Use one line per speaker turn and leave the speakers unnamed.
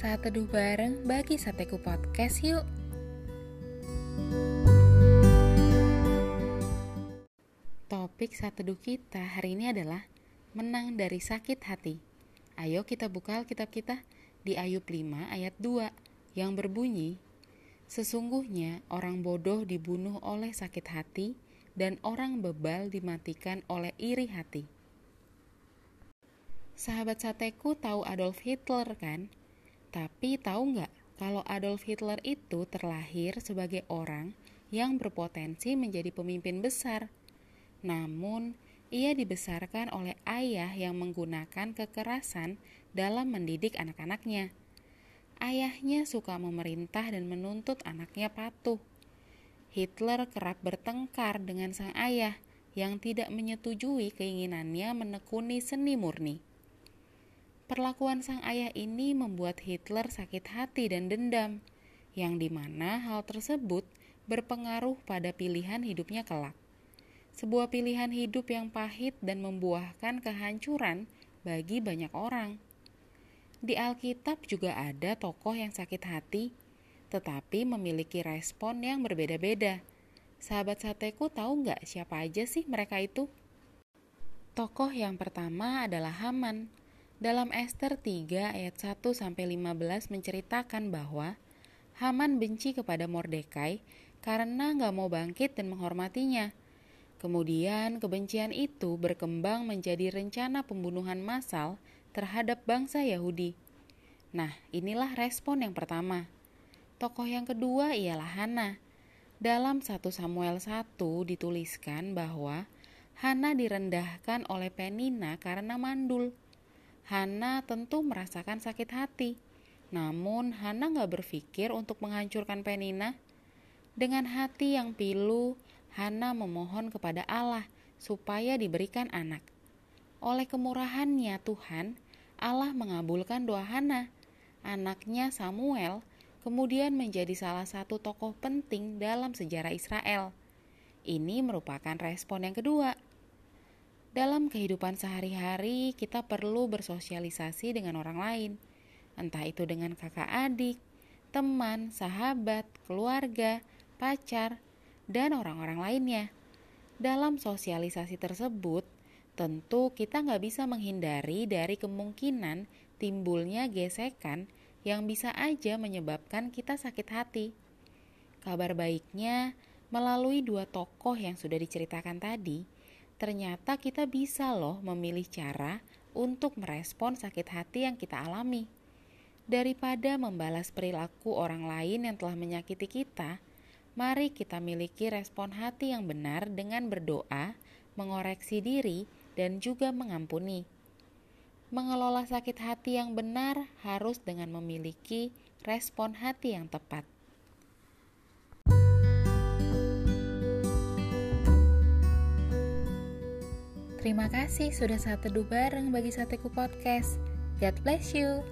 Saat teduh bareng bagi Sateku Podcast yuk. Topik saat teduh kita hari ini adalah menang dari sakit hati. Ayo kita buka Alkitab kita di Ayub 5 ayat 2 yang berbunyi, Sesungguhnya orang bodoh dibunuh oleh sakit hati dan orang bebal dimatikan oleh iri hati. Sahabat sateku tahu Adolf Hitler kan? Tapi tahu nggak kalau Adolf Hitler itu terlahir sebagai orang yang berpotensi menjadi pemimpin besar. Namun, ia dibesarkan oleh ayah yang menggunakan kekerasan dalam mendidik anak-anaknya. Ayahnya suka memerintah dan menuntut anaknya patuh. Hitler kerap bertengkar dengan sang ayah yang tidak menyetujui keinginannya menekuni seni murni. Perlakuan sang ayah ini membuat Hitler sakit hati dan dendam, yang di mana hal tersebut berpengaruh pada pilihan hidupnya kelak. Sebuah pilihan hidup yang pahit dan membuahkan kehancuran bagi banyak orang. Di Alkitab juga ada tokoh yang sakit hati, tetapi memiliki respon yang berbeda-beda. Sahabat sateku tahu nggak siapa aja sih mereka itu? Tokoh yang pertama adalah Haman. Dalam Esther 3 ayat 1 sampai 15 menceritakan bahwa Haman benci kepada Mordekai karena nggak mau bangkit dan menghormatinya. Kemudian kebencian itu berkembang menjadi rencana pembunuhan massal terhadap bangsa Yahudi. Nah, inilah respon yang pertama. Tokoh yang kedua ialah Hana. Dalam 1 Samuel 1 dituliskan bahwa Hana direndahkan oleh Penina karena mandul. Hana tentu merasakan sakit hati. Namun Hana gak berpikir untuk menghancurkan Penina. Dengan hati yang pilu, Hana memohon kepada Allah supaya diberikan anak. Oleh kemurahannya Tuhan, Allah mengabulkan doa Hana. Anaknya Samuel kemudian menjadi salah satu tokoh penting dalam sejarah Israel. Ini merupakan respon yang kedua. Dalam kehidupan sehari-hari, kita perlu bersosialisasi dengan orang lain, entah itu dengan kakak adik, teman, sahabat, keluarga, pacar, dan orang-orang lainnya. Dalam sosialisasi tersebut, Tentu kita nggak bisa menghindari dari kemungkinan timbulnya gesekan yang bisa aja menyebabkan kita sakit hati. Kabar baiknya, melalui dua tokoh yang sudah diceritakan tadi, ternyata kita bisa loh memilih cara untuk merespon sakit hati yang kita alami. Daripada membalas perilaku orang lain yang telah menyakiti kita, mari kita miliki respon hati yang benar dengan berdoa, mengoreksi diri, dan juga mengampuni. Mengelola sakit hati yang benar harus dengan memiliki respon hati yang tepat. Terima kasih sudah saat teduh bareng bagi Sateku Podcast. God bless you.